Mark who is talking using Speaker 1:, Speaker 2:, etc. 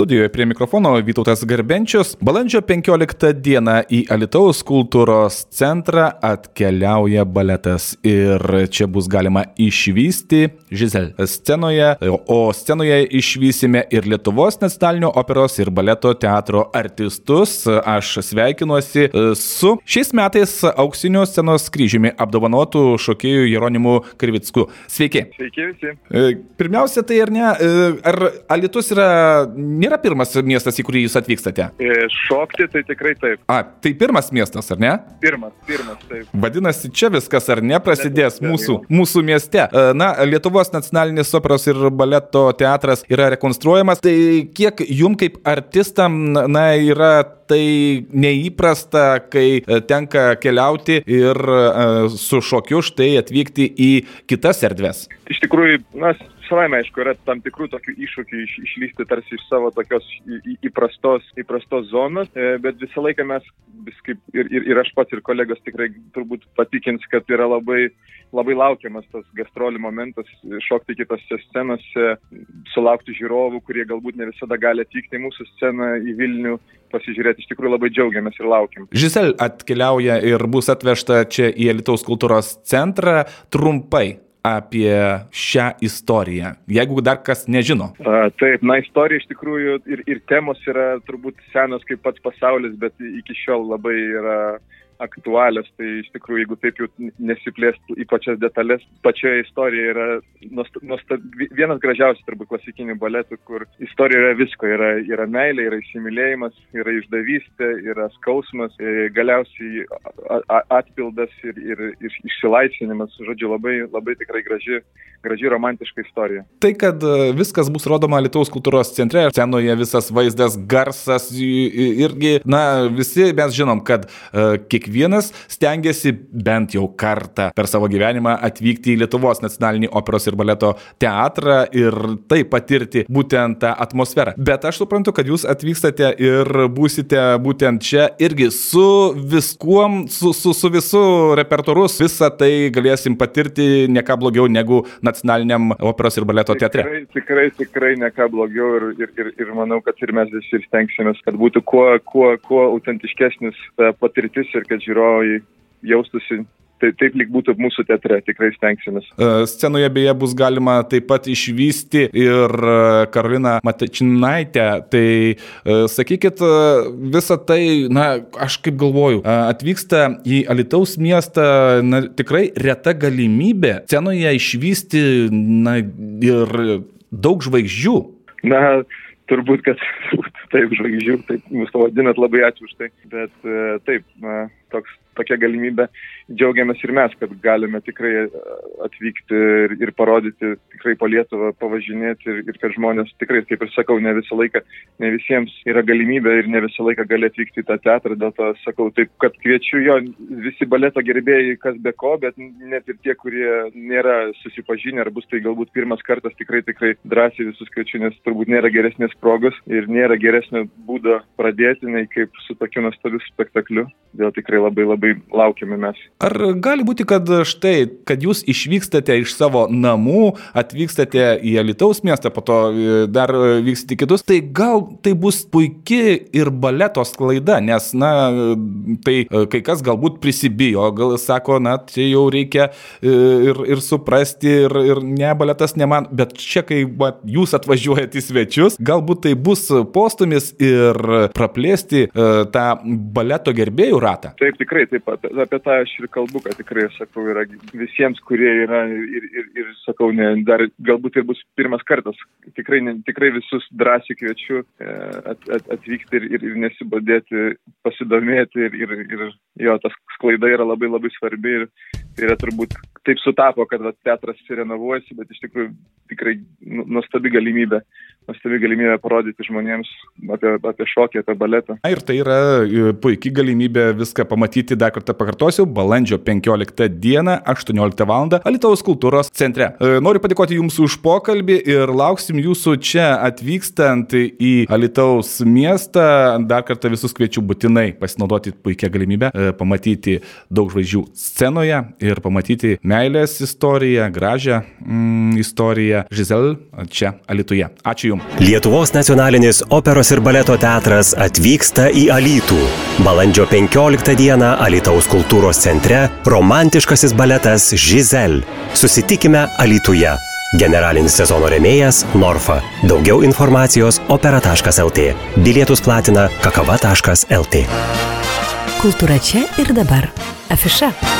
Speaker 1: Studijoje prie mikrofono Vytautas Garbenčius. Balandžio 15 dieną į Alitaus kultūros centrą atkeliauja baletas ir čia bus galima išvysti Žizel scenoje, o scenoje išvysime ir Lietuvos nacionalinio operos ir baleto teatro artistus. Aš sveikinuosi su šiais metais auksinio scenos kryžiumi apdovanotų šokėjų Jeronimu Krivicku. Sveiki.
Speaker 2: Sveiki visi.
Speaker 1: Pirmiausia, tai ar ne, ar Alitus yra nėra pirmas miestas, į kurį jūs atvykstate?
Speaker 2: E, Šokti tai tikrai taip.
Speaker 1: A, tai pirmas miestas, ar ne?
Speaker 2: Pirmas, pirmas, taip.
Speaker 1: Vadinasi, čia viskas ar ne prasidės mūsų, mūsų mieste. E, Na, Lietuvos nacionalinis operos ir baleto teatras yra rekonstruojamas. Tai kiek jum kaip artistam, na, yra tai neįprasta, kai e, tenka keliauti ir su šokiu štai atvykti į kitas erdves.
Speaker 2: Iš tikrųjų, na, savaime aišku, yra tam tikrų tokių iššūkių iš, išlysti tarsi iš savo tokios į- į- įprastos, įprastos zonos, e, bet visą laiką mes, kaip ir, ir, ir aš pats, ir kolegos tikrai turbūt patikins, kad yra labai, labai laukiamas tas gastrolių momentas, šokti kitose scenose, sulaukti žiūrovų, kurie galbūt ne visada gali atvykti į mūsų sceną, į Vilnių, pasižiūrėti. Iš tikrųjų labai džiaugiamės ir laukiam.
Speaker 1: Žisel atkeliauja ir bus atvežta čia į Lietuvos kultūros centrą trumpai apie šią istoriją, jeigu dar kas nežino.
Speaker 2: A, taip, na, istorija iš tikrųjų ir, ir temos yra turbūt senos kaip pats pasaulis, bet iki šiol labai yra aktualios. Tai iš tikrųjų, jeigu taip jau nesiplėstų į pačias detalės, pačioje istorijoje yra nuosta- nuostab, vienas gražiausių turbūt klasikinių baletų, kur istorija yra visko. Yra, yra meilė, yra įsimylėjimas, yra išdavystė, yra skausmas, e, galiausiai atpildas ir, ir, ir išsilaisvinimas. Žodžiu, labai, labai tikrai graži, graži romantiška istorija.
Speaker 1: Tai, kad e, viskas bus rodoma Lietuvos kultūros centre, scenoje visas vaizdas, garsas, irgi, na, visi mes žinom, kad uh, kiekvienas stengiasi bent jau kartą per savo gyvenimą atvykti į Lietuvos nacionalinį operos ir baleto teatrą ir tai patirti būtent tą atmosferą. Bet aš suprantu, kad jūs atvykstate ir būsite būtent čia irgi su viskuom, su, su, su visu repertuarus, visą tai galėsim patirti ne ką blogiau negu nacionaliniam operos ir baleto teatre.
Speaker 2: Tikrai, tikrai, tikrai ne ką blogiau ir, ir, ir, ir manau, kad ir mes visi stengsimės, kad būtų kuo, kuo, kuo autentiškesnis patirtis ir kad žiūrovai jaustųsi taip, taip lyg būtų mūsų teatre, tikrai stengsimės.
Speaker 1: E, Scenoje beje bus galima taip pat išvysti ir e, Karoliną Matečinaitę. Tai e, sakykit, visą tai, na, aš kaip galvoju, atvyksta į Alitaus miestą, na, tikrai reta galimybė scenoje išvysti, na, ir daug žvaigždžių.
Speaker 2: Na, turbūt, kad taip žvaigždžių, taip mus pavadinat labai ačiū už tai, bet taip, na, toks, tokia galimybė džiaugiamės ir mes, kad galime tikrai e, atvykti ir, ir parodyti tikrai po Lietuvą, pavažinėti ir, ir kad žmonės tikrai, kaip ir sakau, ne visą laiką, ne visiems yra galimybė ir ne visą laiką gali atvykti į tą teatrą, dėl to sakau taip, kad kviečiu jo visi baleto gerbėjai, kas be ko, bet net ir tie, kurie nėra susipažinę ar bus tai galbūt pirmas kartas, tikrai tikrai drąsiai visus kviečiu, nes turbūt nėra geresnės progos ir nėra geresnio būdo pradėti, nei kaip su tokiu nuostabiu spektakliu. Dėl tikrai labai labai laukiame mes.
Speaker 1: Ar gali būti, kad štai, kad jūs išvykstate iš savo namų, atvykstate į Alitaus miestą, po to e, dar e, vyksite kitus, tai gal tai bus puikia ir baleto sklaida, nes, na, tai e, kai kas galbūt prisibijo, gal sako, na, čia jau reikia ir, ir suprasti, ir, ir ne, baletas ne man, bet čia, kai va, jūs atvažiuojate į svečius, galbūt tai bus postumis ir praplėsti tą baleto gerbėjų ratą.
Speaker 2: Taip, tikrai, taip pat apie tą aš ir kalbu, kad tikrai, sakau, yra visiems, kurie yra ir, ir, ir sakau, ne, dar galbūt ir bus pirmas kartas. Tikrai, ne, tikrai visus drąsiai kviečiu e, at, at, atvykti ir, ir, ir nesibodėti, pasidomėti ir, ir, ir jo, tas sklaida yra labai labai svarbi ir tai yra turbūt taip sutapo, kad va, teatras renovuojasi, bet iš tikrųjų tikrai nu- nuostabi galimybė, nuostabi galimybė parodyti žmonėms apie, apie šokį, apie baletą.
Speaker 1: Na ir tai yra e, puikia galimybė viską pamatyti, dar kartą pakartosiu, balandžio 15 dieną, 18 val. Alitaus kultūros centre. E, Noriu padėkoti Jums už pokalbį ir lauksim Jūsų čia atvykstant į Alitaus miestą. Dar kartą visus kviečiu būtinai pasinaudoti puikia galimybę e, pamatyti daug žvaigždžių scenoje ir pamatyti meilės istoriją, gražią mm, istoriją. Žizel čia Alituje. Ačiū Jums.
Speaker 3: Lietuvos nacionalinis operos ir baleto teatras atvyksta į Alytų. Balandžio 15 dieną Alitaus kultūros centre romantiškasis baletas Žizel. Susitikime Alytuje. Generalinis sezono remėjas Norfa. Daugiau informacijos opera.lt. Bilietus platina kakava.lt.
Speaker 4: Kultūra čia ir dabar. Afiša.